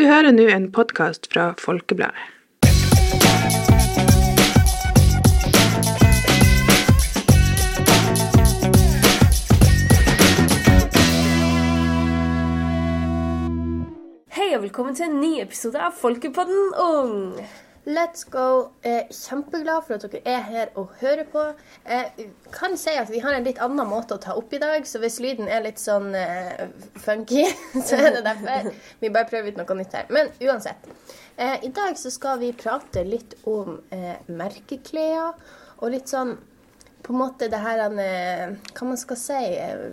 Du hører nå en podkast fra Folkebladet. Hei og velkommen til en ny episode av Folkepodden Ung. Let's go. Eh, kjempeglad for at dere er her og hører på. Eh, kan si at Vi har en litt annen måte å ta opp i dag, så hvis lyden er litt sånn eh, funky, så er det derfor. Vi bare prøver ut noe nytt her. Men uansett. Eh, I dag så skal vi prate litt om eh, merkeklær, og litt sånn på en måte det her eh, Hva man skal si eh,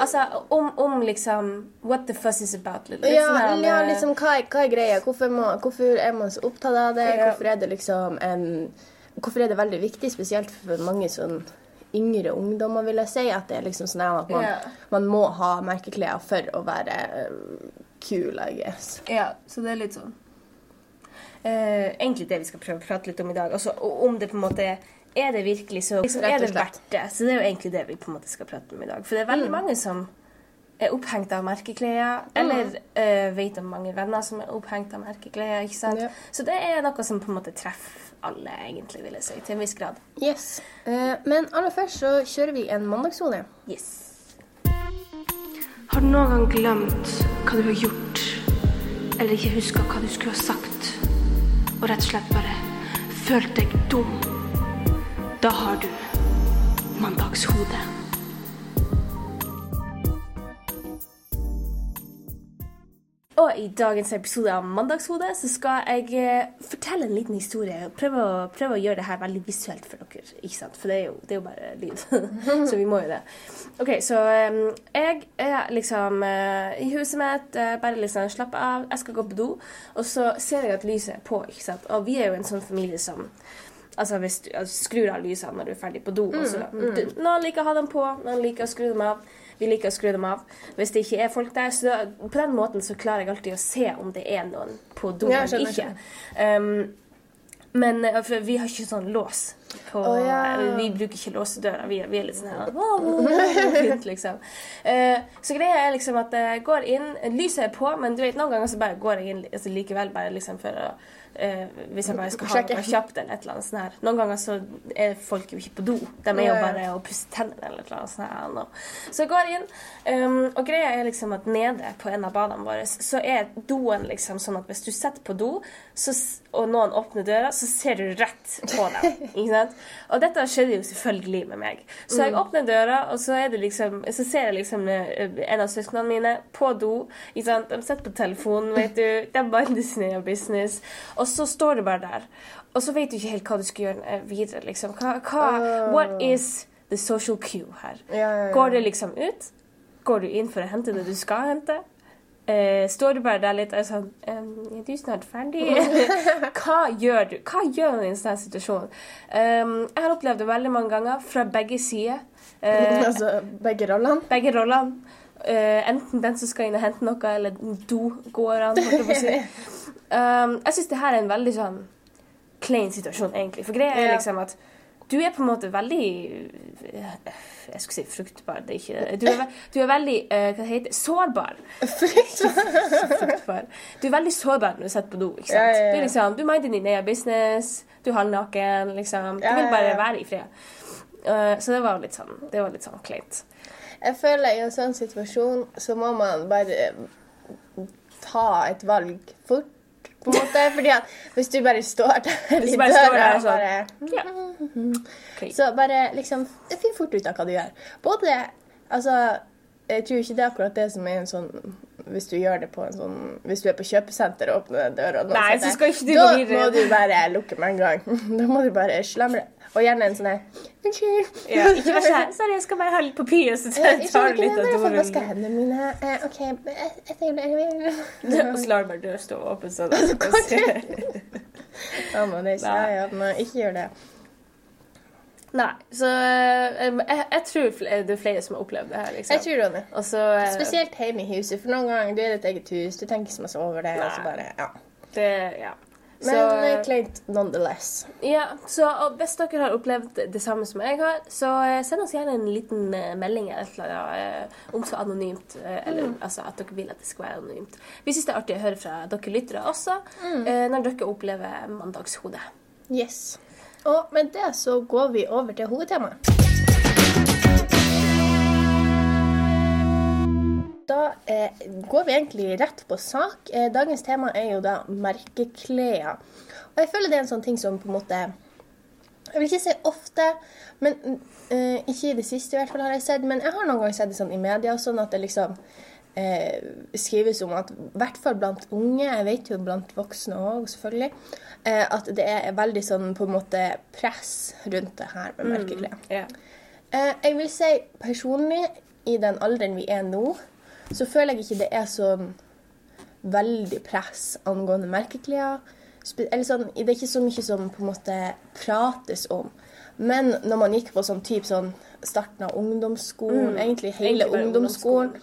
Altså om, om liksom What the fuss is about. Litt, Ja, sånn ja eh, liksom, hva, hva er greia? Hvorfor, må, hvorfor er man så opptatt av det? Hvorfor er det liksom en, Hvorfor er det veldig viktig, spesielt for mange sånn yngre ungdommer, vil jeg si, at det er liksom sånn at man, Ja. man må ha merkeklær for å være eh, kul, I guess. Ja, så det er litt sånn eh, Egentlig det vi skal prøve å prate litt om i dag. Altså om det på en måte er det virkelig så liksom, Er det verdt det? Så det er jo egentlig det vi på en måte skal prate om i dag. For det er Mm. veldig mange som er opphengt av merkeklær, eller eh, vet om mange venner som er opphengt av merkeklær. ikke sant? Ja. Så det er noe som på en måte treffer alle, egentlig, vil jeg si, til en viss grad. Yes. Uh, men aller først så kjører vi en mandagssone. Yes. Har du noen gang glemt hva du har gjort, eller ikke huska hva du skulle ha sagt, og rett og slett bare følt deg dum? Da har du mandagshodet. Og i dagens episode av Mandagshodet så skal jeg eh, fortelle en liten historie. Prøve å, prøve å gjøre det her veldig visuelt for dere. ikke sant? For det er jo, det er jo bare lyd. så vi må jo det. Ok, så um, jeg er liksom uh, i huset mitt, uh, bare liksom slappe av. Jeg skal gå på do, og så ser jeg at lyset er på. ikke sant? Og vi er jo en sånn familie som Altså hvis du altså, skrur av lysene når du er ferdig på do. og mm. du, noen liker å ha dem på, noen liker å skru dem av. Vi liker å skru dem av. Hvis det ikke er folk der, så da, på den måten så klarer jeg alltid å se om det er noen på do Ja, eller ikke. Um, men eh, for vi har ikke sånn lås på oh, ja. Vi bruker ikke låsedøra. Vi, vi er litt sånn her fint, liksom. uh, så greia er liksom at jeg går inn Lyset er på, men du vet, noen ganger så bare går jeg inn altså, likevel bare liksom for å eh, Hvis jeg bare skal ha noe kjapt eller et eller annet sånt her. Noen ganger så er folk jo ikke på do. De er jo bare å pusser tennene eller et eller annet sånt. her. Så jeg går inn, um, og greia er liksom at nede på en av badene våre så er doen liksom sånn at hvis du sitter på do, så, og noen åpner døra, så ser du rett på dem. ikke sant? Og dette skjedde jo selvfølgelig med meg. Så jeg åpner døra, og så, er det liksom, så ser jeg liksom eh, en av søsknene mine på do. ikke sant? De sitter på telefonen, vet du. De bare sin egen business. Og så står du bare der. Og så vet du ikke helt hva du skal gjøre eh, videre. liksom. Hva, hva, what is the social cue her? Går det liksom ut? Går du inn for å hente det du skal hente? Eh, står du bare der litt og er sånn um, Er du snart ferdig? Hva gjør du Hva gjør du i en sånn situasjon? Um, jeg har opplevd det veldig mange ganger fra begge sider. Eh, altså begge rollene. begge rollene. Eh, enten den som skal inn og hente noe, eller dogåerne. holdt jeg si. Um, syns det her er en veldig sånn klein situasjon, egentlig. For greia er liksom at du er på en måte veldig eh, Jeg skulle si fruktbar, det er ikke. Du er, du er veldig Hva Hva det Sårbar. fruktbar. Du er veldig sårbar når du sitter på do. ikke sant? Ja, ja, ja. Du, liksom, du minder din egen business, du er halvnaken, liksom. Du vil bare være i fred. Uh, så det var litt sånn, det var litt sånn kleint. Jeg føler i en sånn situasjon så må man bare ta et valg fort, på en måte. Fordi at hvis du bare står der i døra og bare Ja. okay. Så bare liksom Finn fort ut av hva du gjør. Både Altså, jeg tror ikke det er akkurat det som er en sånn hvis du gjør det på en sånn Hvis du er på kjøpesenter og åpner døra og Nei, så skal ikke du da gå videre. må du bare lukke med en gang. Da må du bare slamre. Og gjerne en sånn her Unnskyld. Ja, ikke vær sånn Sorry, jeg skal bare ha litt papir, så Jeg tar litt av av jeg skal hendene mine. Eh, OK, jeg, jeg tenker Og så lar du bare døra stå åpen sånn. Ja, men det er ikke, ja, ja, ikke gjør det. Nei, så eh, jeg, jeg tror det er flere som har opplevd det her, liksom. Jeg tror det. Også, eh, Spesielt hjemme i huset, for noen ganger du er ditt et eget hus, du tenker ikke så masse over det, og så bare Ja. det, ja. Men Så, eh, kleint nonetheless. Ja, så hvis dere har opplevd det samme som jeg har, så eh, send oss gjerne en liten eh, melding eller et eller annet, eh, om så anonymt. Eller Eller altså at dere vil at det skal være anonymt. Vi syns det er artig å høre fra dere lyttere også, mm. når dere opplever mandagshodet. Yes. Og med det så går vi over til hovedtemaet. Da eh, går vi egentlig rett på sak. Eh, dagens tema er jo da merkeklær. Og jeg føler det er en sånn ting som på en måte Jeg vil ikke si ofte, men eh, ikke i det siste i hvert fall har jeg sett. Men jeg har noen ganger sett det sånn i media sånn at det liksom eh, skrives om at i hvert fall blant unge, jeg vet jo blant voksne òg selvfølgelig, eh, at det er veldig sånn på en måte press rundt det her med mørkeklær. Mm, yeah. Eh, jeg vil si personlig, i den alderen vi er nå, så føler jeg ikke det er sånn veldig press angående merkeklær. Eller sånn, det er ikke så mye som på en måte prates om. Men når man gikk på sånn type sånn starten av ungdomsskolen, egentlig hele Egentlig bare ungdomsskolen,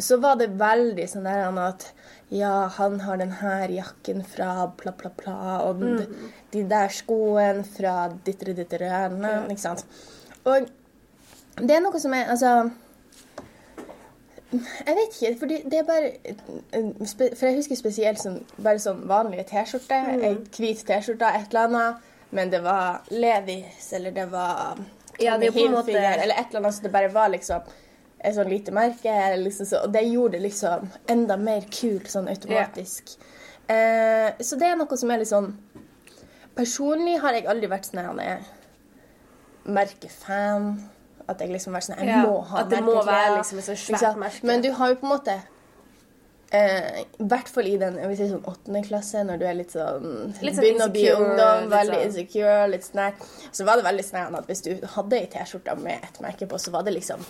så var det veldig sånn der at ja, han har den her jakken fra bla, bla, bla, og Mm. de der skoene fra dittere, dittere, ikke sant. Og det er noe som er Altså Jeg vet ikke, for det er bare For jeg husker spesielt sånn, bare sånn vanlige T-skjorte. Mm. Hvit T-skjorte, et eller annet. Men det var Levis, eller det var Ja, det er Hilfiger, Eller et eller annet så det bare var liksom et sånn lite merke. Liksom så, og det gjorde det liksom enda mer kult sånn automatisk. Eh, så det er noe som er litt sånn Personlig har jeg aldri vært sånn jeg er merkefan. At jeg liksom vært sånn Jeg yeah. må ha merkeklær. liksom svært merke. Men du har jo på en måte eh, I hvert fall i den jeg vil si sånn åttende klasse, når du er litt sånn Litt sånn Begynner å bli insecure, ungdom, veldig sånn. insecure, litt sånn. Så var det veldig sånn at hvis du hadde ei T-skjorte med et merke på, så var det liksom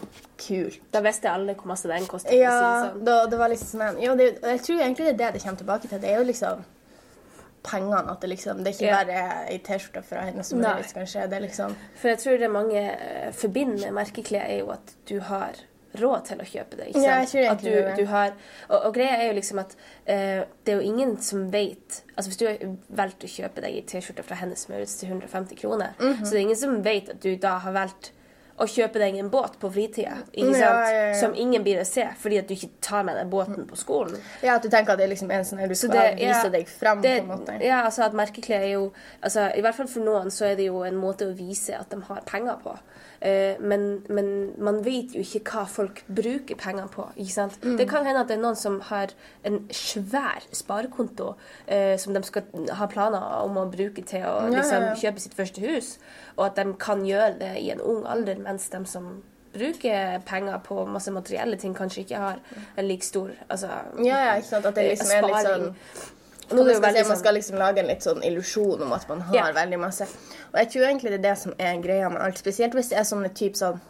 kult. Da visste alle hvor masse den kostet. Ja, sånn. da, det var liksom sånn Jo, det, jeg tror egentlig det er det det kommer tilbake til. Det er jo liksom pengene. At det liksom Det er ikke bare ei T-skjorte fra henne som Nei. er litt, kanskje. Det er liksom For jeg tror det mange eh, forbinder med merkeklær, er jo at du har råd til å kjøpe det. ikke sant? Ja, jeg tror at du, du har, og, og greia er jo liksom at uh, det er jo ingen som vet Altså Hvis du har valgt å kjøpe deg ei T-skjorte fra Hennes Maurits til 150 kroner, Mhm. så det er ingen som vet at du da har valgt å kjøpe deg en båt på fritida, ikke sant? ja, ja. som ingen blir å se fordi at du ikke tar med deg båten på skolen. Ja, at du tenker at det er liksom en sånn du skal det- vise deg fram, Det, på en måte. ja, altså at merkeklær er jo altså, I hvert fall for noen så er det jo en måte å vise at de har penger på. Eh, men, men man vet jo ikke hva folk bruker penger på. ikke sant? Mm. Det kan hende at det er noen som har en svær sparekonto eh, som de skal ha planer om å bruke til å liksom, kjøpe sitt første hus, og at de kan gjøre det i en ung alder, mens de som bruker penger på masse materielle ting, kanskje ikke har en like stor altså, Ja, ja, ikke sant? At det liksom er litt sparing. sånn Nå er det jo veldig man sånn- skal liksom lage en litt sånn illusjon om at man har yeah. veldig masse. Og jeg tror egentlig det er det som er greia med alt. Spesielt hvis det er sånne type sånn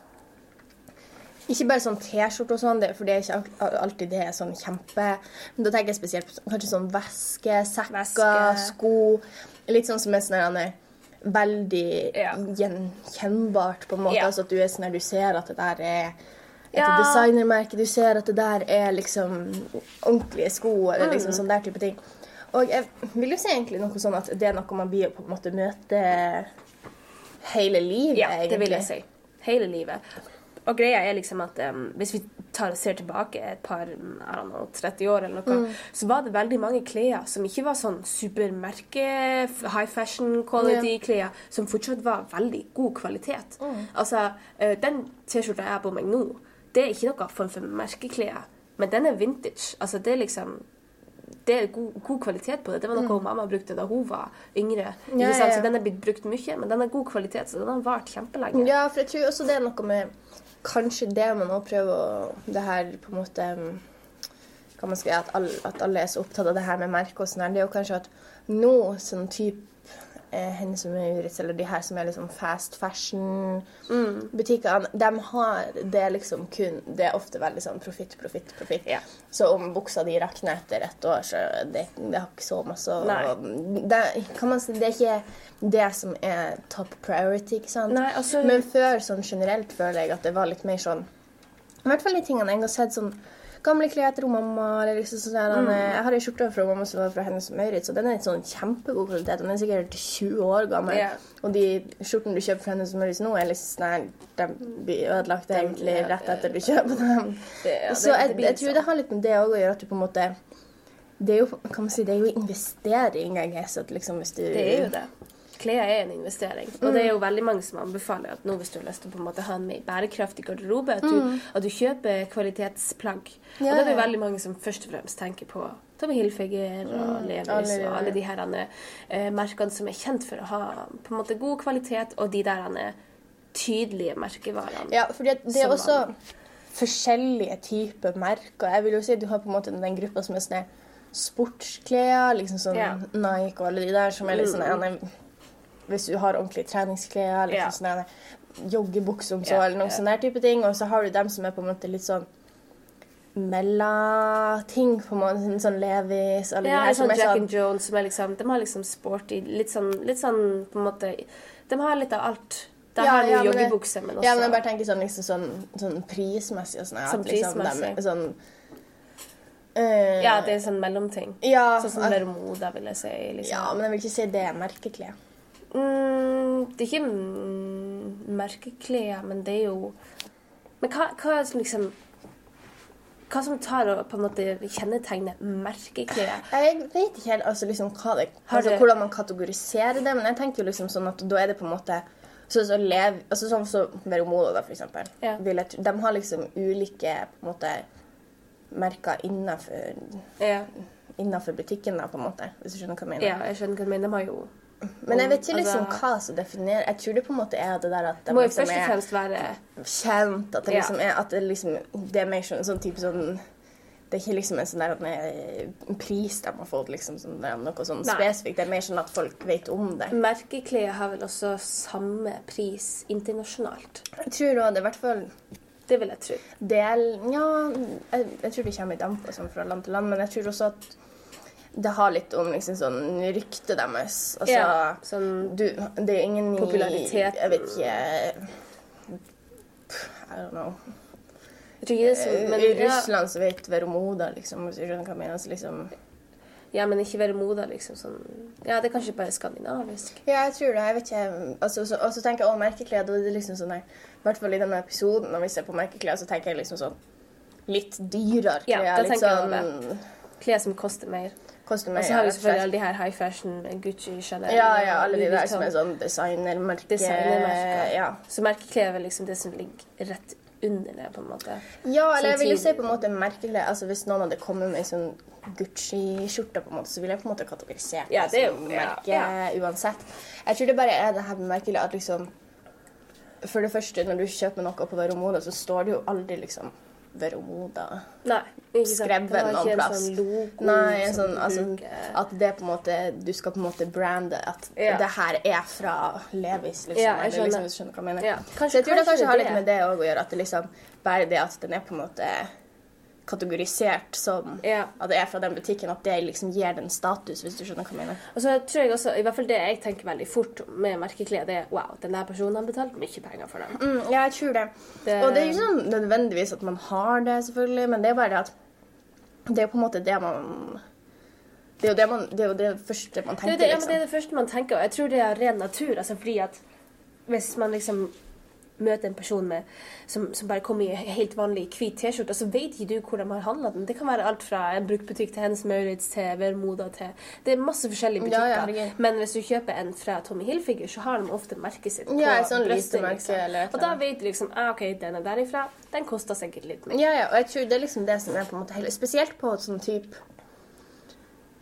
Ikke bare sånn T-skjorte og sånn, for det er ikke alltid det er sånn kjempe Men da tenker jeg spesielt på sånn- kanskje sånn væske, sekker, Veske. sko Litt sånn som er sånn veldig Ja. gjenkjennbart, på en måte. Ja. Altså at du er sånn her, du ser at det der er et Ja. designermerke. Du ser at det der er liksom ordentlige sko, eller Mm. liksom sånn der type ting. Og jeg vil jo si egentlig noe sånn at det er noe man blir på en måte møte hele livet, Ja, egentlig. det vil jeg si. Hele livet. Og greia er liksom at um, hvis vi tar, ser tilbake et par I don't know, 30 år, eller noe, Mm. så var det veldig mange klær som ikke var sånn supermerke, high fashion quality-klær, som fortsatt var veldig god kvalitet. Mm. Altså, uh, den T-skjorta jeg har på meg nå, det er ikke noe form for merkeklær, men den er vintage. Altså, det er liksom det er god, god kvalitet på det. Det var noe mamma brukte da hun var yngre. Mm. Ja, ja, ja. Så den er blitt brukt mye, men den er god kvalitet, så den har vart kjempelenge. Ja, for jeg tror også det er noe med Kanskje det man òg prøver å Det her på en måte um, Hva man skal at alle, at alle er så opptatt av det her med merke og sånn her, det er jo kanskje at nå sånn type eh, Hennes og Maurits, eller de her som er liksom fast fashion-butikkene, de har det liksom kun Det er ofte veldig sånn profitt, profitt, profitt. Ja. Så om buksa di rakner etter et år, så det, det har ikke så masse å det, si, det er ikke det som er top priority, ikke sant? Nei, altså- Men før sånn generelt føler jeg at det var litt mer sånn I hvert fall de tingene jeg har sett sånn gamle klær etter mamma. Eller liksom sånn der, Mm. Jeg har en skjorte fra mamma som var fra Hennes og Maurits, og den er sånn kjempegod kvalitet. Den er sikkert 20 år gammel. Yeah. Og de skjortene du kjøper fra Hennes og Maurits nå, er litt sånn De blir ødelagt egentlig rett etter du kjøper dem. Det- ja, Så jeg, jeg tror sånn. det har litt med det òg å gjøre, at du på en måte det er jo, kan man si, det er jo investering, jeg guess. At liksom hvis du Det er jo det. Klær er en investering. Og det er jo veldig mange som anbefaler at nå hvis du har lyst til å på en måte ha en mer bærekraftig garderobe, at du, at du kjøper kvalitetsplagg. Og da er det jo veldig mange som først og fremst tenker på Tommy Hilfiger og Levis alle og alle de her eh, merkene som er kjent for å ha på en måte god kvalitet, og de der andre tydelige merkevarene. Ja, for det er også man- forskjellige typer merker. Jeg vil jo si at du har på en måte den gruppa som er sånn sportsklær, liksom sånn Ja. Nike og alle de der som er litt sånn Mm. Hvis du har ordentlige treningsklær, eller Ja. sånn joggebukse om så, Ja, eller noen ja. sånn der type ting. Og så har du dem som er på en måte litt sånn mellating, på en måte. Sånn, Levis eller Ja, de her sånn Jack sånn and Jones som er liksom De har liksom sporty Litt sånn, litt sånn på en måte De har litt av alt. De Ja, har ja, joggebukse, men også Ja, men jeg bare tenker sånn, liksom, sånn, sånn prismessig og sånn. Sånn prismessig. liksom, prismessig. er sånn eh, Ja, det er sånn mellomting. ja, Sånn som at- vil jeg si. Liksom. Ja, men jeg vil ikke si det er merkeklær. Mm, det er ikke mm, merkeklær, men det er jo Men hva, hva som liksom Hva som tar og på en måte kjennetegner merkeklær? Jeg vet ikke helt altså, liksom, det, altså, hvordan man kategoriserer det, men jeg tenker jo liksom sånn at da er det på en måte så, så lev, altså Sånn som Veromoda, da, for eksempel. Ja. De har liksom ulike på en måte merker innenfor, Ja, innenfor butikken, da, på en måte. Hvis du skjønner hva jeg mener. ja jeg skjønner hva du mener. De har jo Men jeg vet ikke liksom Altså- hva som definerer Jeg tror det på en måte er det der at de må jo liksom først og fremst være kjent. At det Ja. liksom er at det liksom Det er mer sånn, sånn type sånn det er ikke liksom en sånn der at en pris de har fått, liksom, sånn, noe sånn Nei. spesifikt. Det er mer sånn at folk vet om det. Merkeklær har vel også samme pris internasjonalt. Jeg tror også det i hvert fall Det vil jeg tro. del Ja, jeg, jeg tror det kommer litt an på sånn fra land til land, men jeg tror også at det har litt om liksom sånn ryktet deres. Altså Ja, sånn du, Det er ingen i Popularitet. Jeg vet ikke I don't know. Er så, men, I ja, Russland så vet Veromoda, liksom, hvis du skjønner hva jeg mener. Så liksom ja, men ikke være moda, liksom. Sånn. Ja, det er kanskje bare skandinavisk. Ja, jeg tror det. Jeg vet ikke. Altså, så, og så tenker jeg å, merkeklær. Da er det liksom sånn I hvert fall i denne episoden, når vi ser på merkeklær, så tenker jeg liksom sånn litt dyrere Ja, da tenker jeg sånn Klær som koster mer. Koster Og så har vi selvfølgelig alle de her high fashion, Gucci, Chanel Ja, ja, alle de der som er sånn designermerke. Designermerker. Ja. Så merkeklær er liksom det som ligger rett under det, på en måte. ja, eller jeg vil jo si på en måte merkeklær. Altså Hvis noen hadde kommet med en sånn Gucci-skjorte, på en måte, så ville jeg på en måte kategorisert Ja, det som merke ja. uansett. Jeg tror det bare er det her med merkeklær at liksom For det første, når du kjøper noe på Veromoda, så står det jo aldri liksom Sant. skrevet noen plass. Sånn logo Nei, en sånn, altså, at det på en måte Du skal på en måte brande at Ja. det her er fra Levis, liksom. Ja, jeg eller liksom, skjønner. du skjønner hva jeg mener. Ja, så jeg tror det kanskje kanskje har litt med det å gjøre, at det liksom bare det at den er på en måte kategorisert som Ja. at det er fra den butikken, at det liksom gir den status, hvis du skjønner hva jeg mener. Og så tror jeg også, i hvert fall det jeg tenker veldig fort med merkeklær, det er wow, den der personen har betalt mye penger for dem. Mm, ja, jeg tror det. Det- Og det er ikke sånn nødvendigvis at man har det, selvfølgelig, men det er bare det at det er på en måte det man Det er jo det, man, det, er jo det første man er, tenker, det, ja, men liksom. det er det første man tenker, og jeg tror det er ren natur. altså fordi at hvis man liksom møter en person med, som, som bare kommer i helt vanlig hvit T-skjorte, så vet ikke du hvor de har handla den. Det kan være alt fra en bruktbutikk til Hennes Maurits til Vermoda til Det er masse forskjellige Ja, ja, butikker. men hvis du kjøper en fra Tommy Hilfiger, så har de ofte merket sitt på Ja, sånn brystet. et Og da vet du liksom ah, OK, den er derifra. Den koster sikkert litt mer. Ja, ja, og jeg tror det er liksom det som er på en måte hele Spesielt på et sånn type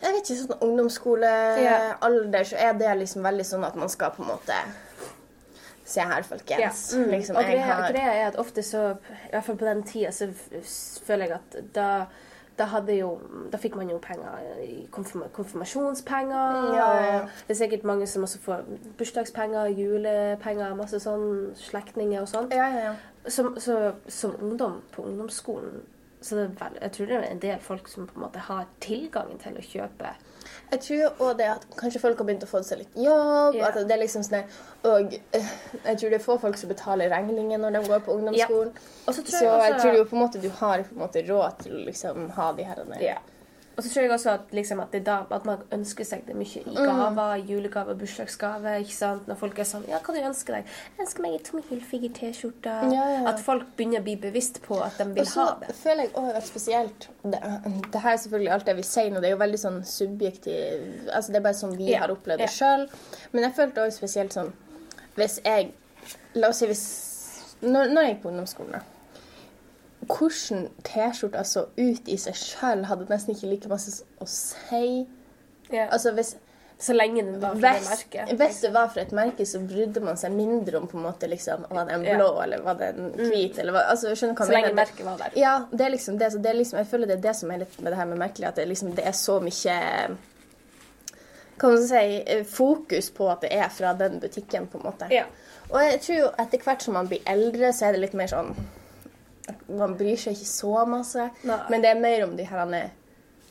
Jeg vet ikke, sånn ungdomsskolealder, så er det liksom veldig sånn at man skal på en måte Se her, folkens. Mm. Liksom, og greia, har greia er at ofte så, i hvert fall på den tida, så føler jeg at da da, jo, da fikk man jo penger i konfirma, konfirmasjonspenger. Ja, ja, ja. Det er sikkert mange som også får bursdagspenger, julepenger, masse sånn, slektninger og sånn. Ja, ja, ja. Som, så, som ungdom på ungdomsskolen så det er vel, jeg tror det er en del folk som på en måte har tilgangen til å kjøpe. Jeg tror også det at kanskje folk har begynt å få seg litt jobb. Ja. At det er liksom sånn Og eh, jeg tror det er få folk som betaler regninger når de går på ungdomsskolen. Og så jeg, Så jeg også- tror jo på en måte du har på en måte råd til å liksom ha de her Ja. Og så tror jeg også at, liksom, at, det da, at man ønsker seg det mye i gaver, julegave, bursdagsgave. ikke sant? Når folk er sånn Ja, hva du ønsker deg? Jeg ønsker meg ei Tommy Hilfiger-T-skjorte. Ja, ja. At folk begynner å bli bevisst på at de vil Og så ha det. føler jeg også at spesielt det, det her er selvfølgelig alt det vi sier nå, det er jo veldig sånn subjektiv Altså det er bare sånn vi Ja, har opplevd det sjøl. Men jeg følte også spesielt sånn Hvis jeg La oss si hvis Når, når jeg gikk på ungdomsskolen, da. Hvordan T-skjorta så ut i seg sjøl, hadde nesten ikke like masse å si. Yeah. Altså hvis så lenge den var fra et merke. hvis det var fra et merke, så brydde man seg mindre om på en måte liksom, Var det en Ja. blå, eller var det en hvit, eller altså, Så lenge merket var der. Ja, det er liksom det. Så det er liksom, jeg føler det er det som er litt med det her med merkelig, at det, liksom, det er så mye kan man si, eh, fokus på at det er fra den butikken, på en måte. Ja. Og jeg tror jo etter hvert som man blir eldre, så er det litt mer sånn Man bryr seg ikke så masse. Nei. Men det er mer om de her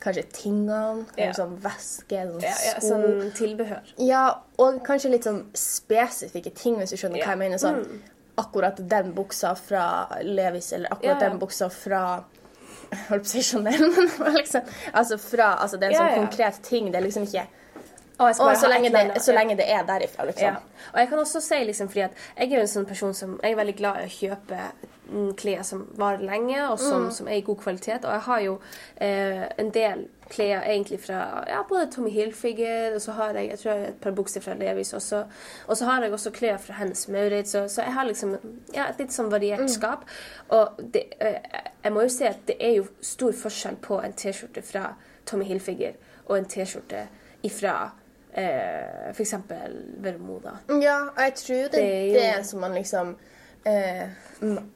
kanskje tingene, kanskje. Ja. Sånn væske, sånn Ja, ja, sko. sånn tilbehør. Ja, og kanskje litt sånn spesifikke ting, hvis du skjønner hva jeg mener. Sånn, Akkurat den buksa fra Levis, eller akkurat den buksa fra holdt på å si Chanel, men liksom, altså fra, altså det er en sånn konkret ting. Det er liksom ikke Bare så, lenge det, så lenge det er derifra, liksom. Ja. Og jeg kan også si, liksom, fordi at jeg er jo en sånn person som Jeg er veldig glad i å kjøpe mm, klær som varer lenge, og som, som er i god kvalitet. Og jeg har jo eh, en del klær egentlig fra ja, både Tommy Hilfiger, og så har jeg jeg tror jeg har et par bukser fra Levis også. Og så har jeg også klær fra Hennes Maurits, så, så jeg har liksom ja, et litt sånn variert skap. Og det, eh, jeg må jo si at det er jo stor forskjell på en T-skjorte fra Tommy Hilfiger og en T-skjorte ifra eh, f.eks. Vermoda. Ja, og jeg tror det Det er jo... det, som man liksom eh,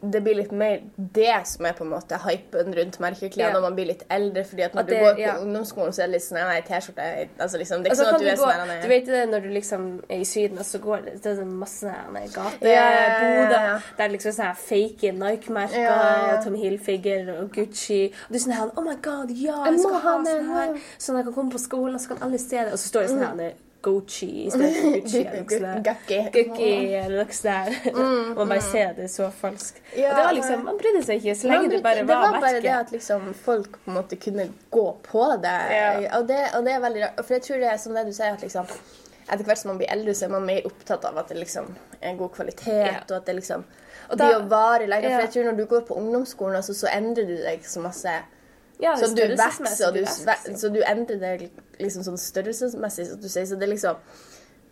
Det blir litt mer det som er på en måte hypen rundt merkeklær når man blir litt eldre. fordi at når At du går på ja. ungdomsskolen, så er det litt sånn Nei, T-skjorte altså liksom, Det er ikke Altså, sånn at du du, er sånn nei, nei. du vet det når du liksom er i Syden, og så går det, det er sånn masse gater, gateboder Ja, ja, ja, ja. der liksom sånne her fake Nike-merker og Tommy Hilfiger og Gucci. Og du er sånn her Oh my god, ja, Jeg skal ha ha sånn her. Sånn at jeg kan komme på skolen, og så kan alle se det. Og så står det sånn her Gucci istedenfor Gucci. eller noe sånt. Og man bare ser det så falskt. Ja, det var liksom, Man brydde seg ikke så lenge det bare det var bare bare det at liksom folk på en måte kunne gå på det. Ja. Og, det og det er veldig rart. For jeg tror det er som det du sier, at liksom etter hvert som man blir eldre, så er man mer opptatt av at det liksom er en god kvalitet, Ja. og at det liksom Og blir å vare lenger. For jeg tror når du går på ungdomsskolen, altså, så endrer du deg så masse. Ja, Så du og du, så du endrer det liksom sånn størrelsesmessig, så du sier. Så det er liksom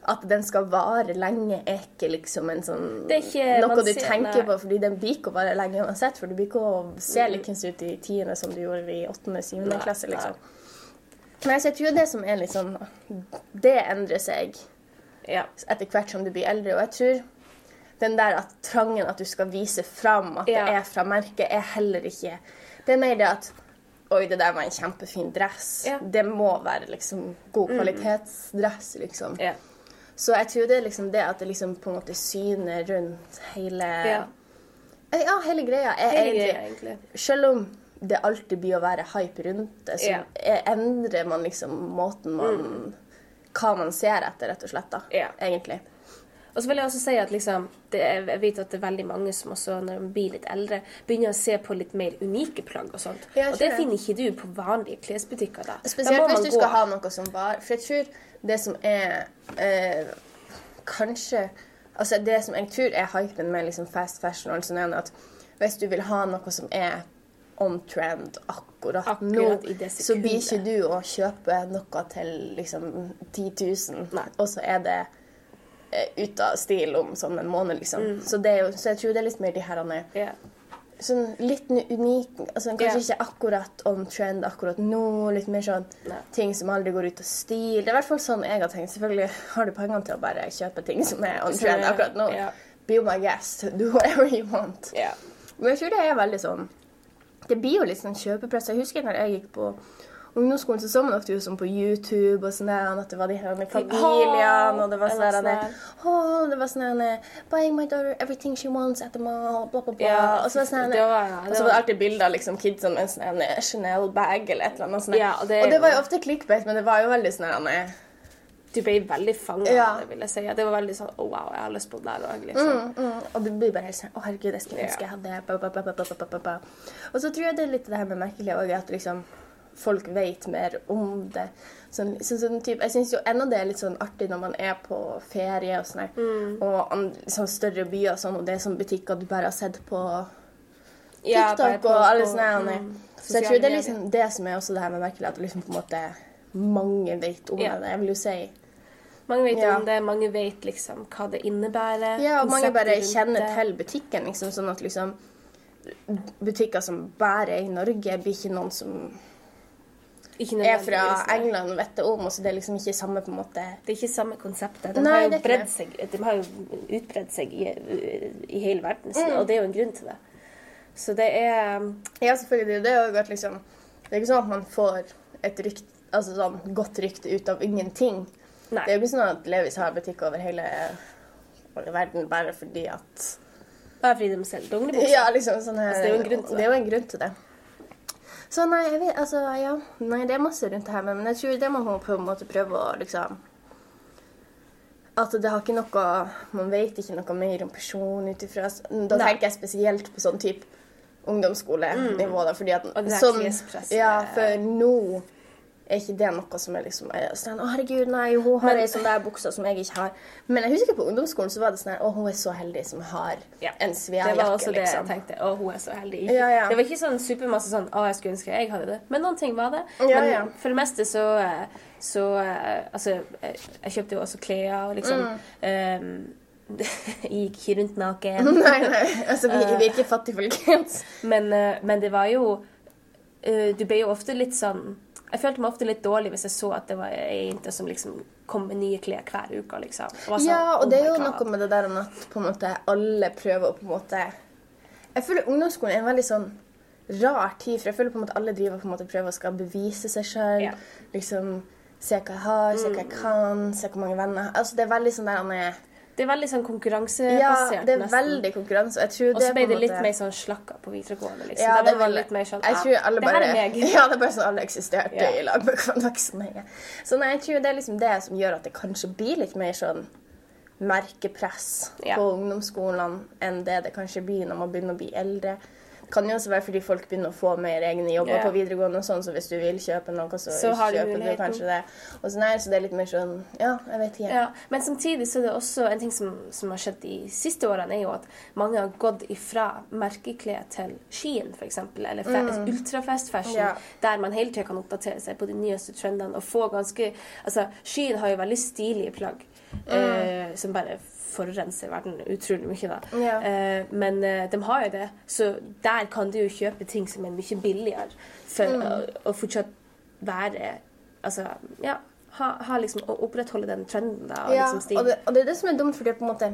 At den skal vare lenge, er ikke liksom en sånn ikke- noe du ser- tenker nei. på, fordi den blir ikke å vare lenge uansett. For du blir ikke å se likens ut i tiende som du gjorde i åttende, syvende Nei, klasse, liksom. nei. Nei, så jeg tror det som er litt sånn Det endrer seg Ja. etter hvert som du blir eldre. Og jeg tror den der at trangen at du skal vise fram at Ja. det er fra merket, er heller ikke Det er mer det at Oi, det der var en kjempefin dress. Ja. Mm. Det må være liksom god kvalitetsdress, liksom. ja. Så jeg tror det er liksom det at det liksom på en måte syner rundt hele Ja. Eh, Ja, hele greia er Hele egentlig greia, egentlig. Selv om det alltid blir å være hype rundt det, så Ja. er- endrer man liksom måten man Hva man ser etter, rett og slett, da. Ja. Egentlig. Og så vil jeg også si at liksom, det jeg vet at det er veldig mange som også, når de blir litt eldre, begynner å se på litt mer unike plagg og sånt. Ja, og det finner ikke du på vanlige klesbutikker da. Spesielt da hvis du gå- skal ha noe som var For jeg tror det som er eh, Kanskje Altså det som jeg tror er hypen med liksom fast fashion, og sånn at hvis du vil ha noe som er on trend akkurat, Akkurat nå, så blir ikke du å kjøpe noe til liksom 10 000, Nei. og så er det ut av stil om sånn en måned, liksom. Så, det er jo, så jeg tror det er litt mer de her er sånn litt unik altså Kanskje yeah. ikke akkurat on trend akkurat nå. Litt mer sånn Nei. ting som aldri går ut av stil. Det er i hvert fall sånn jeg har tenkt. Selvfølgelig har du pengene til å bare kjøpe ting som er on trend akkurat nå. Yeah. Be my guest. Do whatever you want. Men jeg tror det er veldig sånn Det blir jo litt sånn kjøpepress. Jeg husker når jeg gikk på ungdomsskolen så så man ofte jo sånn på YouTube og sånn der, at det var de her familiene, og det var sånn der oh, det var sånn der Buying my daughter everything she wants at the mall, bla, bla, bla. Ja, og så var det sånn det var- ja, og så var var- det alltid bilder av liksom, kidsene med en sånn Chanel-bag eller et eller annet sånn, Ja, og og, det det er jo- var jo ofte clickbait, men det var jo veldig sånn der, Du ble veldig fanga Ja. av det, vil jeg si. Det var veldig sånn oh, wow, jeg har lyst på det der òg, liksom. Mm, mm, og du blir bare helt sånn Å, herregud, jeg skulle ønske jeg hadde ba, ba, ba, ba, ba, ba, ba, ba. Og så tror jeg det er litt det her med merkelig òg, at liksom folk vet mer om det. Sånn, sånn, sånn typ, jeg syns jo ennå det er litt sånn artig når man er på ferie og sånn Mm. og an, sånn større byer og sånn, og det er sånn butikker du bare har sett på Ja, TikTok på- og alle sånne mm, Så jeg tror det er liksom det som er også det her med merkelig, at liksom på en måte mange vet om Ja. det. Jeg vil jo si Mange vet Ja. om det, mange vet liksom hva det innebærer. Ja, og mange bare kjenner det. til butikken, liksom, sånn at liksom Butikker som bare er i Norge, blir ikke noen som er fra. England og vet det om, så det er liksom ikke samme på en måte Det er ikke samme konseptet. De Nei, har jo seg, de har jo utbredd seg i, i hele verden, Mm. og det er jo en grunn til det. Så det er Ja, selvfølgelig. Det er jo liksom Det er ikke sånn at man får et rykt, altså sånn godt rykte ut av ingenting. Nei. Det er jo ikke sånn at Levis har butikk over hele, hele verden bare fordi at Bare fordi de selger dongeribukser. Ja, liksom sånn her Altså, det er jo en grunn til det. Det er jo en grunn til det. Så nei, jeg vet, altså, ja. Nei, det er masse rundt det her, men jeg tror det må man på en måte prøve å liksom At det har ikke noe Man vet ikke noe mer om personen ut ifra Da Nei. tenker jeg spesielt på sånn type ungdomsskolenivå, da, fordi at Mm. Sånn. Ja, for nå er ikke det noe som er liksom er sånn, Å, herregud, nei, hun har ei sånn der bukse som jeg ikke har. Men jeg husker på ungdomsskolen så var det sånn her Å, hun er så heldig som har Ja. en Det var også det jeg liksom. tenkte. Å, hun er så heldig. Ja, ja. Det var ikke sånn supermasse sånn Å, jeg skulle ønske jeg hadde det. Men noen ting var det. Men for det meste så, så eh, Altså, jeg jeg kjøpte jo også klær og liksom Mm. um, Jeg gikk ikke rundt naken. Nei, nei. Altså, vi, vi er ikke fattige, folkens. Men, eh, men det var jo Du ble jo ofte litt sånn Jeg følte meg ofte litt dårlig hvis jeg så at det var ei jente som liksom kom med nye klær hver uke. liksom. Og sånn, Ja, og oh det er jo God. noe med det der om at på en måte alle prøver å på en måte Jeg føler ungdomsskolen er en veldig sånn rar tid, for jeg føler på en måte alle driver på en måte prøver å skal bevise seg sjøl. Ja. Liksom se hva jeg har, se hva jeg kan, se hvor mange venner har. Altså, det er veldig sånn der han er Det er veldig sånn Ja, det er veldig konkurranse. og så ble det litt måte- mer sånn slakka på videregående. liksom. Ja, det, det var litt mer sånn Jeg tror alle det her er meg. Ja, det er bare sånn alle eksisterte Ja. i lag med voksne. Så nei, jeg tror det er liksom det som gjør at det kanskje blir litt mer sånn merkepress Ja. på ungdomsskolene enn det det kanskje blir når man begynner å bli eldre. Kan jo også være fordi folk begynner å få mer egne jobber yeah. på videregående, og sånn, så hvis du vil kjøpe noe, så, Så kjøper du kanskje det. Og sånn her, så det er litt mer sånn Ja, jeg vet ikke. Ja, men samtidig så er det også en ting som, som har skjedd de siste årene, er jo at mange har gått ifra merkeklær til Skien, f.eks., eller mm. ultrafast fashion. Ja. der man hele tida kan oppdatere seg på de nyeste trendene og få ganske Altså, Skien har jo veldig stilige plagg Mm. eh, som bare forurenser verden utrolig mye, da. Ja. Eh, men eh, de har jo det, så der kan du jo kjøpe ting som er mye billigere for Mm. å, å fortsatt være Altså, ja. Ha, ha liksom, å opprettholde den trenden da, og Ja, liksom og det, og det er det som er dumt, fordi på en måte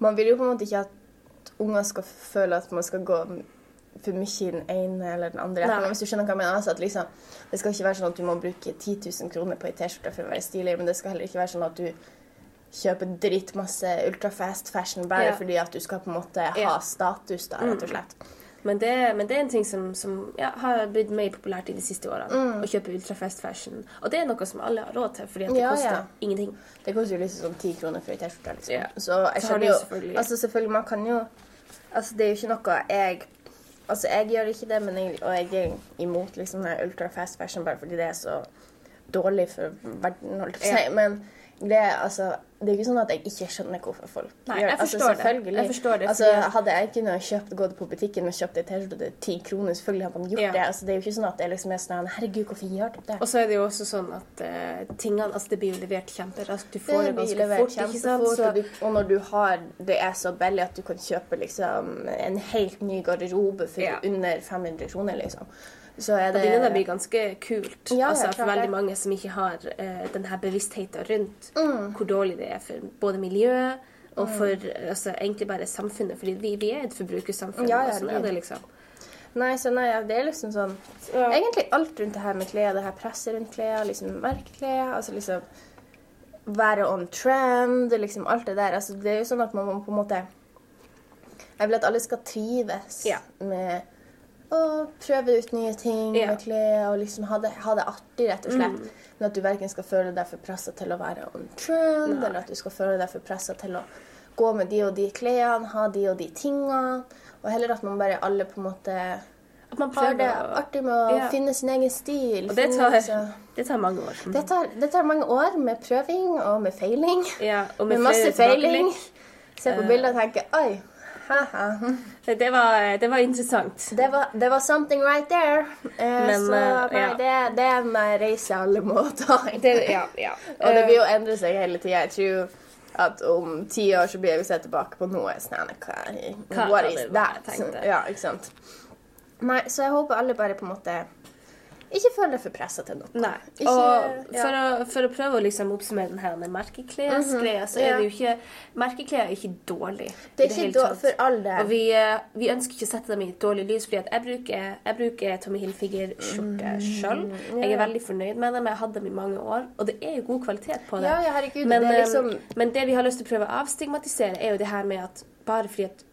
Man vil jo på en måte ikke at unger skal føle at man skal gå for mye i den ene eller den andre. Nei. Men hvis du skjønner hva jeg mener, altså at liksom, Det skal ikke være sånn at du må bruke 10 000 kroner på ei T-skjorte for å være stilig, men det skal heller ikke være sånn at du kjøper dritmasse ultrafast fashion bare Ja. fordi at du skal på en måte ha status, da, rett og slett. Men det, men det er en ting som, som ja, har blitt mer populært i de siste årene. Mm. Å kjøpe ultrafast fashion. Og det er noe som alle har råd til, fordi det Ja, koster ja. ingenting. Det koster jo liksom sånn 10 kroner for ei T-skjorte. Liksom. Ja. Så jeg Så skjønner jo selvfølgelig- Altså selvfølgelig, man kan jo Altså det er jo ikke noe jeg Altså jeg gjør ikke det, men jeg, og jeg er imot liksom den ultra fast fashion bare fordi det er så dårlig for verden, holdt jeg på å si. Men det er altså Det er ikke sånn at jeg ikke skjønner hvorfor folk Nei, jeg Altså, det. Jeg forstår det, Altså, hadde jeg kunnet kjøpt, gått på butikken og kjøpt ei T-skjorte til ti kroner, selvfølgelig hadde man gjort Ja. det. Altså, det er jo ikke sånn at det liksom er sånn Herregud, hvorfor gjør du det? Og så er det jo også sånn at uh, tingene Altså, det blir jo levert kjemperaskt. Du får det, det ganske fort, ikke sant? Så, og, du, og når du har Det er så billig at du kan kjøpe liksom en helt ny garderobe for Ja. under 500 kroner, liksom. Så er og det det begynner å bli ganske kult. Ja, altså, for veldig mange som ikke har uh, denne bevisstheten rundt Mm. hvor dårlig det er for både miljøet og for altså, egentlig bare samfunnet. Fordi vi, vi er et forbrukersamfunn. Ja, og sånn er det liksom. Nei, så nei, det er liksom sånn Ja. Egentlig alt rundt det her med klær, det her presset rundt klær, liksom merkeklær, altså liksom Være on trend, liksom alt det der. Altså, det er jo sånn at man må på en måte Jeg vil at alle skal trives Ja. med å prøve ut nye ting Ja. med klær og liksom ha det, ha det artig, rett og slett. Men at du verken skal føle deg for pressa til å være on trend, Nei. eller at du skal føle deg for pressa til å gå med de og de klærne, ha de og de tingene. Og heller at man bare alle på en måte At man prøver det artig med å Ja. finne sin egen stil. Og det tar, det tar mange år. det, tar, det tar mange år med prøving og med feiling. Ja, og Med med masse feiling. Se på Eh. bildet og tenke Oi. Det var, det var interessant. Det var, det var something right there. Eh, Men, så eh, nei, ja. det, det er en eh, reise alle må ta. Ja, ja. Og det vil jo endre seg hele tida. Jeg tror at om ti år så blir vi sett tilbake på noe sånn What is that? Ja, ikke sant. Nei, så jeg håper alle bare på en måte ikke føler deg for pressa til noe. Nei. Ikke- og ja. for, å, for å prøve å liksom oppsummere den her med merkeklesgreia, så er ja. det jo ikke Merkeklær er ikke dårlig. Det er ikke dårlig for all del. Og vi, eh, vi ønsker ikke å sette dem i et dårlig lys, fordi jeg bruker, jeg bruker Tommy Hilfiger-skjorte sjøl. Jeg er Mm, veldig fornøyd med dem. Jeg har hatt dem i mange år, og det er jo god kvalitet på det. Ja, ja, herregud. Men, det eh, liksom men det vi har lyst til å prøve å avstigmatisere, er jo det her med at bare fordi at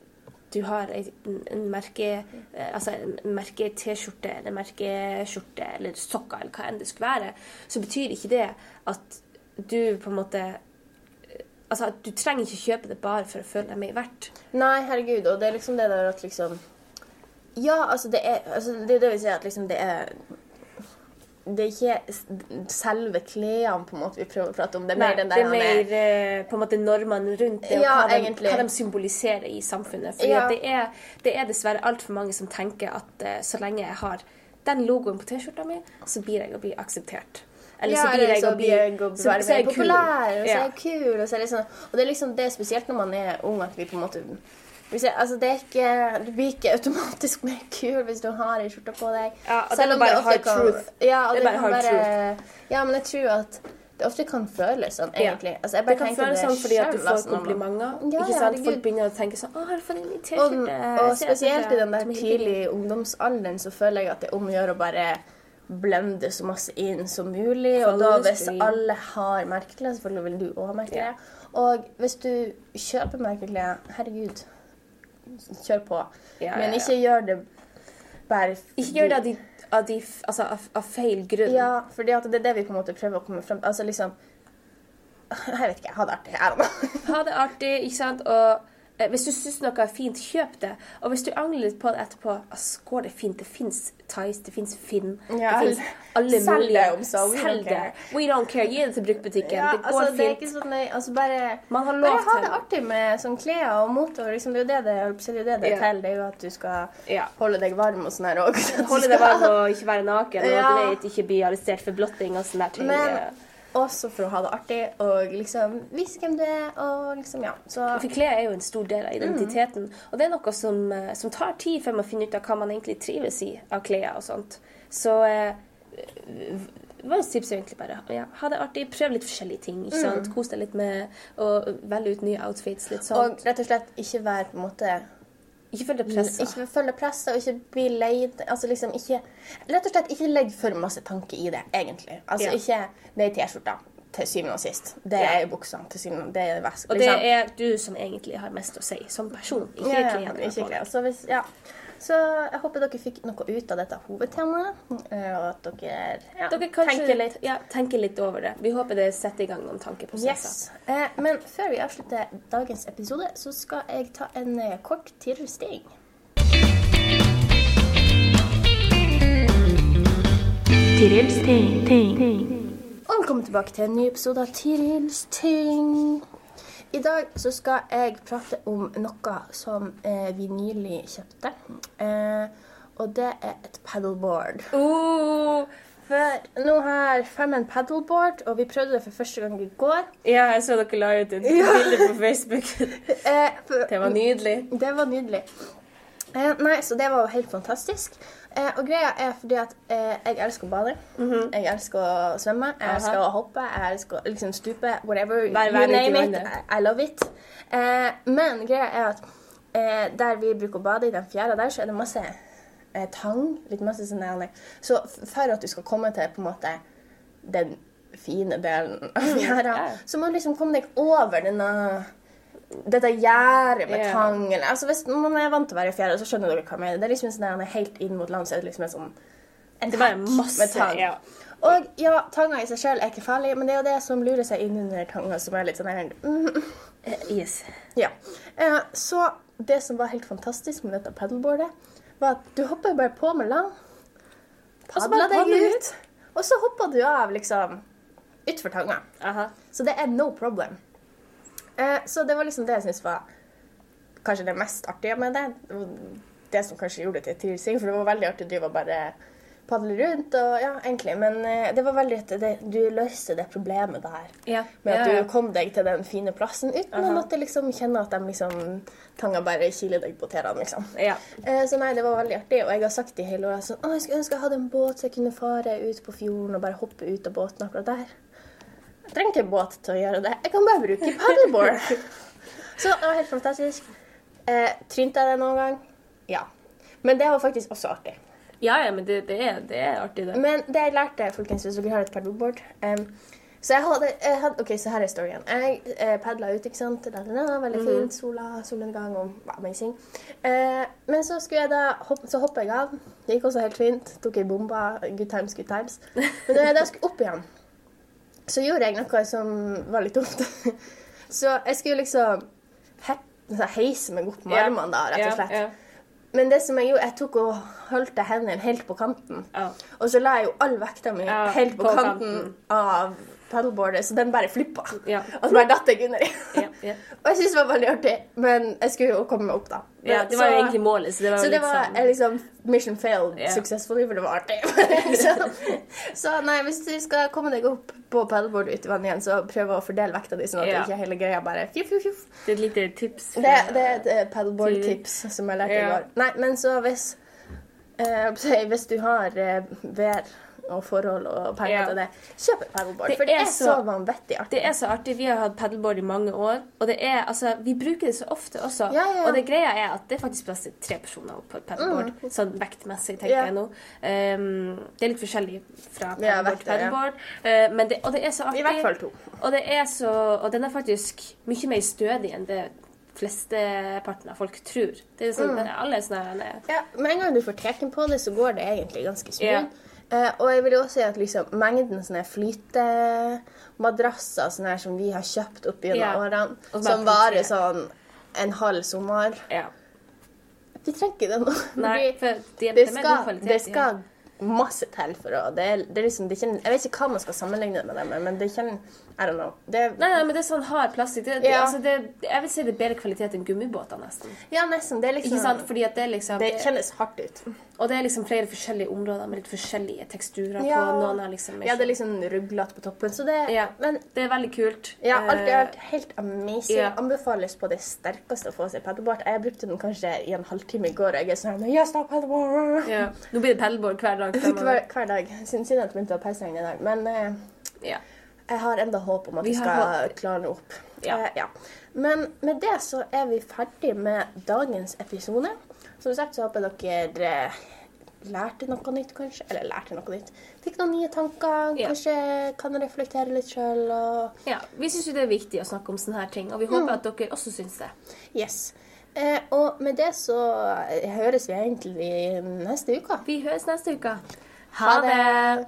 du har en, merke eh, altså en merke-T-skjorte eller merkeskjorte eller sokker eller hva enn det skulle være, så betyr ikke det at du på en måte eh, Altså, du trenger ikke kjøpe det bare for å føle deg mer verdt. Nei, herregud. Og det er liksom det der at liksom Ja, altså det er altså, Det er det vi sier at liksom det er det er ikke selve klærne på en måte vi prøver å prate om. Det er mer Nei, der, det er mer eh, på en måte normene rundt det, og hva, de, hva de symboliserer i samfunnet. Fordi Ja. det, er, det er dessverre altfor mange som tenker at uh, så lenge jeg har den logoen på T-skjorta mi, så blir jeg å bli akseptert. Eller så blir jeg så å bli så- være så er jeg kul. populær, og så er jeg kul. Og, så er det sånn, og det er liksom det spesielt når man er ung, at vi på en måte hvis jeg, altså det er ikke, Du blir ikke automatisk mer kul hvis du har ei skjorte på deg. Ja, og det Selv er om bare ofte hard kan, truth. Ja, Det det, er bare hard bare, truth. Ja, men jeg tror at det ofte kan føles sånn, egentlig. Altså, Det kan føles sånn fordi at du får altså, komplimenter. Ja, ikke sant? Folk begynner å tenke sånn 'Å, har du fått en ny T-skjorte?' og og spesielt i den der det er tidlige ungdomsalderen så føler jeg at det er om å gjøre å bare blende så masse inn som mulig. Og da hvis alle har merkeklær, selvfølgelig vil du òg ha merkeklær. Og hvis du kjøper merkeklær, herregud, kjør på. Ja, Men ikke gjør det bare Ikke gjør det av, de, av, de, altså, av, av feil grunn. Ja, for det er det vi på en måte prøver å komme frem til. Altså liksom Jeg vet ikke. Ha det artig. Ha det artig, ikke sant? Og hvis du syns noe er fint, kjøp det. Og hvis du angrer litt på det etterpå, altså, går det fint. Det fins Tice, det fins Finn, Ja, det fins alle selg mulige. det Selg det. We don't care. Gi det til bruktbutikken. Ja, det går altså, det er ikke sånn nøye. Altså, bare Man har lov Bare ha det artig med sånn klær og mote. Liksom, det er jo det det, det, er til, det det yeah. teller. Det er jo at du skal yeah. holde deg varm og sånn her òg. Holde deg varm og ikke være naken, og Ja. du vet, ikke bli arrestert for blotting og sånn der ting. Men også for å ha det artig og liksom vise hvem du er og liksom, ja. Så For klær er jo en stor del av identiteten. Mm. Og det er noe som, eh, som tar tid før man finner ut av hva man egentlig trives i av klær og sånt. Så eh, vårt tips er egentlig bare ja, ha det artig, prøv litt forskjellige ting. ikke sant? Kos deg litt med å velge ut nye outfits. litt. Mm. og rett og slett ikke være på en måte Ikke følge deg pressa. Ikke følge presset og ikke bli leid. Altså liksom ikke Rett og slett ikke legg for masse tanke i det, egentlig. Altså Ja. ikke Det er T-skjorta til syvende og sist. Det Ja. er buksene til syvende Det er vest. Og det er du som egentlig har mest å si som person, ikke Ja, ja, klærne. Så, jeg håper dere fikk noe ut av dette hovedtemaet, eh, og at dere, ja, Dere kanskje tenker litt. Ja, tenker litt over det. Vi håper det setter i gang noen tankeprosesser. Yes. Eh, men før vi avslutter dagens episode, så skal jeg ta en eh, kort tirrsting. Tirils ting, ting. Og velkommen tilbake til en ny episode av Tirils ting. I dag så skal jeg prate om noe som eh, vi nylig kjøpte. Eh, og det er et paddleboard. Oh, For nå har Femmen paddleboard, og vi prøvde det for første gang i går. ja, jeg så dere la ut et bilde på Facebook. Eh, for- Det var nydelig. Det var nydelig. Eh, nei, så det var jo helt fantastisk. Eh, og greia er fordi at eh, jeg elsker å bade. Jeg elsker å svømme. Jeg. Aha. elsker å hoppe. Jeg elsker å liksom stupe. Whatever. You være litt i name it. I, I love it. Eh, men greia er at eh, der vi bruker å bade, i den fjæra der, så er det masse eh, tang. litt masse sånn Så for at du skal komme til på en måte den fine delen av fjæra, ja. så må du liksom komme deg over denne dette gjerdet med yeah. tang. Eller, altså Hvis man er vant til å være i fjæra, så skjønner dere hva jeg mener. Det er liksom sånn der, helt inn mot land, så er det liksom en sånn en var masse, med tang. ja. Og ja, tanga i seg sjøl er ikke farlig, men det er jo det som lurer seg inn under tanga, som er litt sånn her mm, uh, Yes. Ja. Uh, så det som var helt fantastisk med dette paddleboardet, var at du hopper bare på med lang, padla deg ut, og så hopper du av liksom utfor tanga. Aha. Så det er no problem. Eh, så det var liksom det jeg syntes var kanskje det mest artige med det. Det var Det som kanskje gjorde det til tilsing, for det var veldig artig å drive og bare padle rundt. og ja, egentlig, Men eh, det var veldig at det, du løste det problemet der. Ja. Med at du kom deg til den fine plassen uten å Aha. måtte liksom kjenne at de liksom tanga bare kiler deg på tærne, liksom. Ja. Eh, Så nei, det var veldig artig, og jeg har sagt i hele året sånn Å, jeg skulle ønske jeg hadde en båt så jeg kunne fare ut på fjorden og bare hoppe ut av båten akkurat der. Jeg trenger ikke båt til å gjøre det. Jeg kan bare bruke paddleboard. så det var helt fantastisk. Eh, Trynte jeg det noen gang? Ja. Men det var faktisk også artig. ja, ja, men det, det, er, det er artig, det. Men det jeg lærte, folkens, hvis dere har et paddleboard um, Så jeg hadde, jeg hadde OK, så her er storyen. Jeg eh, padla ut, ikke sant. Da, da, da, veldig fint. Sola, solnedgang og amazing. Eh, men så skulle jeg da hopp, Så hoppa jeg av. Det gikk også helt fint. Tok ei bombe. Good times, good times. Men da jeg da skulle opp igjen, så gjorde jeg noe som var litt dumt. så jeg skulle liksom he heise meg opp med armene, da, rett og slett. Men det som jeg gjorde, jeg tok og holdt hendene helt på kanten. Og så la jeg jo all vekta mi helt på, på kanten, kanten. av paddleboardet, så den bare flippa. Ja. Og så bare datt jeg under. Ja, ja. og jeg syntes det var veldig artig, men jeg skulle jo komme meg opp, da. Men, ja, det var jo så- egentlig målet, så det var så jo det var sånn eh, liksom mission failed Ja. successfully, for det var artig. så, så nei, hvis du skal komme deg opp på paddleboardet ut i vannet igjen, så prøv å fordele vekta di, sånn at Ja. ikke hele greia bare fjuff, fjuff, fjuff. Det er et lite tips. Det, det er et eh, paddleboard-tips som jeg lærte i går. Nei, men så hvis eh, Hvis du har eh, vær og forhold og penger Ja. til det, kjøp et paddleboard. Det for det er så, vanvittig artig. Det er så artig. Vi har hatt paddleboard i mange år, og det er, altså, vi bruker det så ofte også. Ja, ja. Og det greia er at det er faktisk plass til tre personer på et paddleboard, sånn vektmessig, tenker jeg nå. Um, det er litt forskjellig fra paddleboard til paddleboard, men det, og det er så artig. I hvert fall to. Og, det er så, og den er faktisk mye mer stødig enn det flesteparten av folk tror. Det er sånn, Alle er sånn her, Ja, Med en gang du får teken på det, så går det egentlig ganske smooth. Ja. Eh, og jeg vil jo også si at liksom, mengden sånne flytemadrasser sånne her som vi har kjøpt opp gjennom årene, som som varer sånn en halv sommer ja. De trenger ikke det nå. Nei, for det, det, skal, kvalitet. det skal masse til for å det er, det er liksom, det er ikke, Jeg vet ikke hva man skal sammenligne det med, men det er ikke I don't know. Det, Nei, nei, men det er sånn hard plastikk. Det, det, Ja. altså, det, jeg vil si det er bedre kvalitet enn gummibåter, nesten. ja, nesten. Det er liksom Ikke sant? Fordi at det liksom Det kjennes hardt ut. Og det er liksom flere forskjellige områder med litt forskjellige teksturer Ja. på. Noen er liksom Ja, det er liksom ruglete på toppen, så det ja. Men det er veldig kult. ja, alt i Eh, alt helt amazing. ja. Anbefales på det sterkeste å få seg paddleboard. Jeg brukte den kanskje i en halvtime i går, og jeg er sånn Yes, da, paddleboard! ja. Nå blir det paddleboard hver dag. Hver, hver dag. Siden jeg begynte å ha pause i dag. Men uh, Ja. Jeg har enda håp om at Vi vi skal håp. klare opp. Ja. Eh, ja. Men med det så er vi ferdig med dagens episode. Som sagt så håper dere lærte noe nytt, kanskje. Eller lærte noe nytt. Fikk noen nye tanker. Ja. Kanskje kan reflektere litt sjøl. Og ja. Vi syns jo det er viktig å snakke om sånne her ting, og vi Mm. håper at dere også syns det. yes. Eh, og med det så høres vi egentlig neste uke. Vi høres neste uke. Ha det!